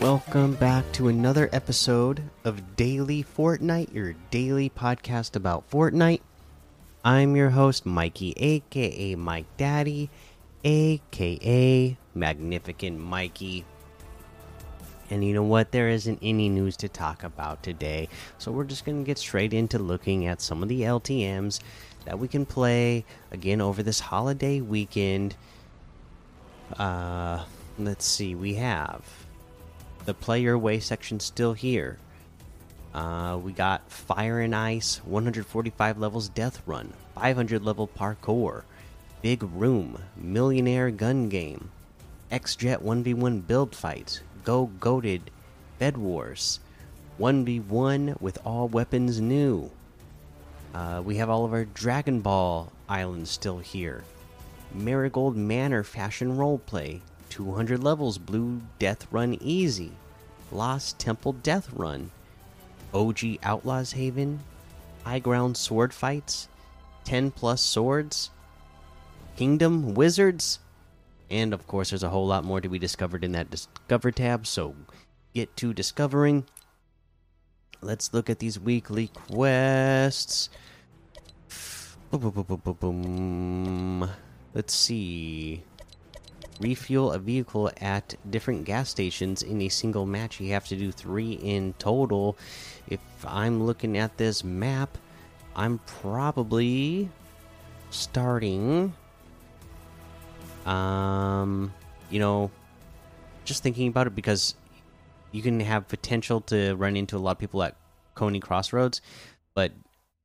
Welcome back to another episode of Daily Fortnite, your daily podcast about Fortnite. I'm your host, Mikey, aka Mike Daddy, aka Magnificent Mikey. And you know what? There isn't any news to talk about today, so we're just going to get straight into looking at some of the LTMs that we can play again over this holiday weekend. Uh, let's see, we have the play your way section still here. Uh, we got Fire and Ice, 145 levels Death Run, 500 level Parkour, Big Room, Millionaire Gun Game, X Jet 1v1 Build Fights, Go Goated, Bed Wars, 1v1 with all weapons new. Uh, we have all of our Dragon Ball islands still here. Marigold Manor Fashion Roleplay, 200 levels Blue Death Run Easy, Lost Temple Death Run, OG Outlaws Haven, High Ground Sword Fights, 10 plus swords, Kingdom Wizards, and of course, there's a whole lot more to be discovered in that Discover tab, so get to discovering. Let's look at these weekly quests. Boom, boom, boom. Let's see refuel a vehicle at different gas stations in a single match. You have to do three in total. If I'm looking at this map, I'm probably starting. Um, you know, just thinking about it because you can have potential to run into a lot of people at Coney Crossroads, but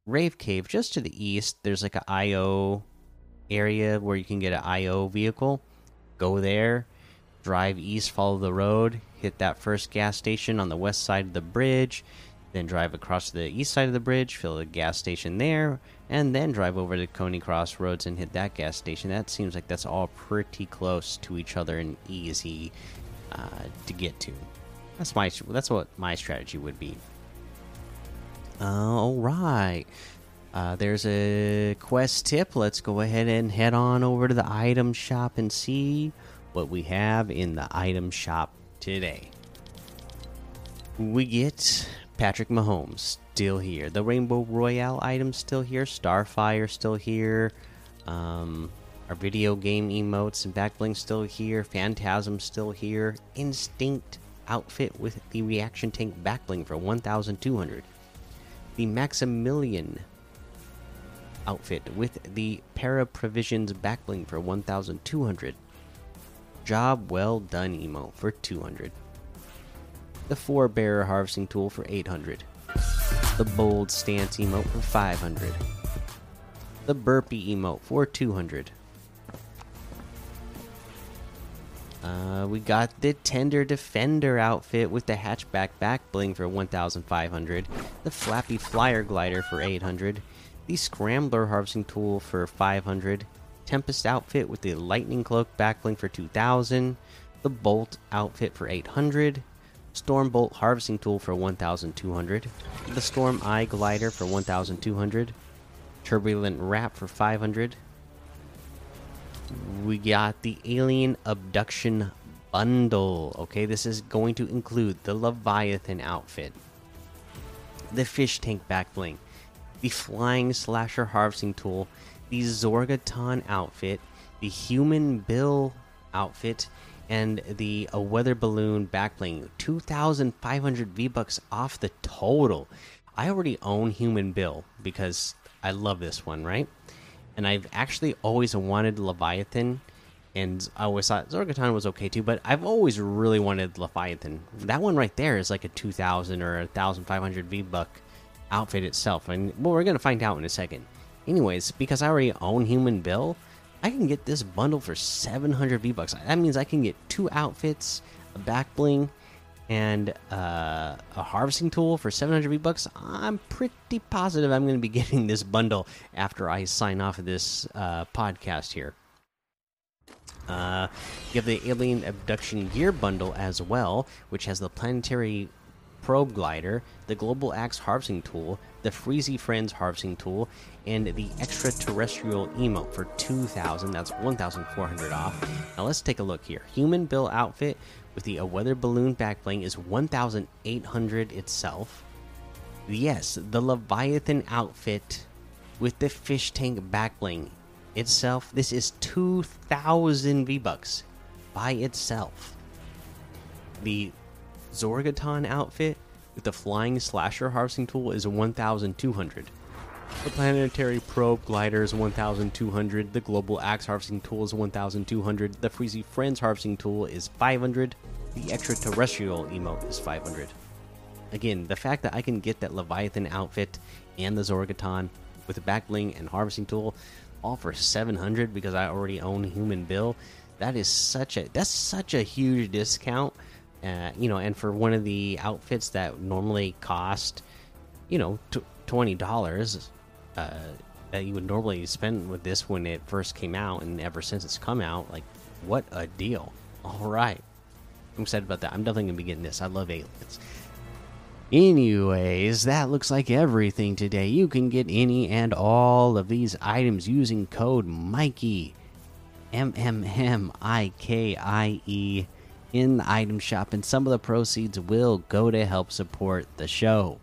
Rave Cave just to the east, there's like a IO area where you can get an IO vehicle go there, drive east, follow the road, hit that first gas station on the west side of the bridge, then drive across to the east side of the bridge, fill the gas station there, and then drive over to Coney Crossroads and hit that gas station. That seems like that's all pretty close to each other and easy uh, to get to. That's my that's what my strategy would be. All right. Uh, there's a quest tip. Let's go ahead and head on over to the item shop and see what we have in the item shop today. We get Patrick Mahomes still here. The Rainbow Royale item still here. Starfire still here. Um, our video game emotes and backbling still here. Phantasm still here. Instinct outfit with the reaction tank backbling for 1,200. The Maximilian outfit with the para provisions backbling for 1200 job well done emo for 200 the four bearer harvesting tool for 800 the bold stance emote for 500 the burpee emote for 200 uh, we got the tender defender outfit with the hatchback back bling for 1500 the flappy flyer glider for 800 the Scrambler Harvesting Tool for 500, Tempest Outfit with the Lightning Cloak Backbling for 2000, the Bolt Outfit for 800, Storm Bolt Harvesting Tool for 1200, the Storm Eye Glider for 1200, Turbulent Wrap for 500. We got the Alien Abduction Bundle. Okay, this is going to include the Leviathan outfit, the Fish Tank Backbling, the Flying Slasher Harvesting Tool, the Zorgoton outfit, the Human Bill outfit, and the a Weather Balloon backbling. 2,500 V Bucks off the total. I already own Human Bill because I love this one, right? And I've actually always wanted Leviathan, and I always thought Zorgoton was okay too, but I've always really wanted Leviathan. That one right there is like a 2,000 or a 1,500 V Buck outfit itself. And well, we're gonna find out in a second. Anyways, because I already own Human Bill, I can get this bundle for 700 V bucks. That means I can get two outfits, a back bling, and uh, a harvesting tool for 700 V bucks. I'm pretty positive I'm going to be getting this bundle after I sign off of this uh, podcast here. Uh, you have the Alien Abduction Gear Bundle as well, which has the planetary Probe Glider, the Global Axe Harvesting Tool, the Freezy Friends Harvesting Tool, and the Extraterrestrial Emote for 2,000. That's 1,400 off. Now let's take a look here. Human Bill outfit with the A Weather Balloon backbling is 1,800 itself. Yes, the Leviathan outfit with the fish tank backbling itself. This is 2,000 V Bucks by itself. The Zorgoton outfit with the flying slasher harvesting tool is 1,200. The planetary probe glider is 1,200. The global axe harvesting tool is 1,200. The Freezy Friends harvesting tool is 500. The extraterrestrial emote is 500. Again, the fact that I can get that Leviathan outfit and the Zorgoton with the back bling and harvesting tool all for 700 because I already own Human Bill, that is such a that's such a huge discount. Uh, you know, and for one of the outfits that normally cost, you know, twenty dollars, uh, that you would normally spend with this when it first came out, and ever since it's come out, like, what a deal! All right, I'm excited about that. I'm definitely gonna be getting this. I love aliens. Anyways, that looks like everything today. You can get any and all of these items using code Mikey, M M M I K I E, in the item shop, and some of the proceeds will go to help support the show.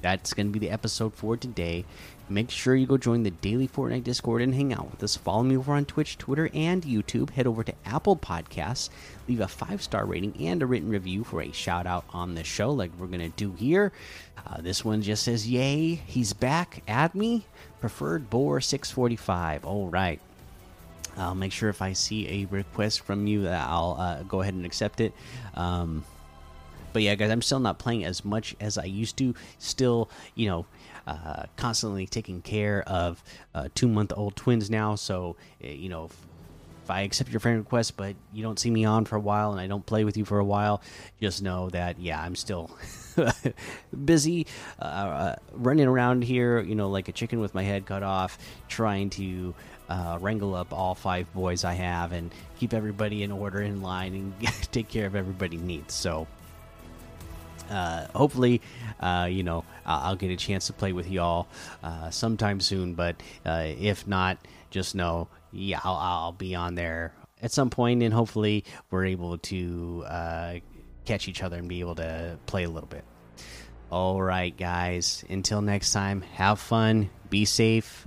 That's going to be the episode for today. Make sure you go join the daily Fortnite Discord and hang out with us. Follow me over on Twitch, Twitter, and YouTube. Head over to Apple Podcasts, leave a five star rating and a written review for a shout out on the show, like we're going to do here. Uh, this one just says, Yay, he's back. Add me. Preferred Boar 645. All right. I'll make sure if I see a request from you that I'll uh, go ahead and accept it. Um, but yeah, guys, I'm still not playing as much as I used to. Still, you know, uh, constantly taking care of uh, two month old twins now. So, eh, you know, if, if, I accept your friend request, but you don't see me on for a while and I don't play with you for a while, just know that, yeah, I'm still busy uh, uh, running around here, you know, like a chicken with my head cut off, trying to. Uh, wrangle up all five boys I have and keep everybody in order in line and take care of everybody needs. So, uh, hopefully, uh, you know, I'll get a chance to play with y'all uh, sometime soon. But uh, if not, just know, yeah, I'll, I'll, be on there at some point, and hopefully, we're able to uh, catch each other and be able to play a little bit. All right, guys. Until next time, have fun, be safe,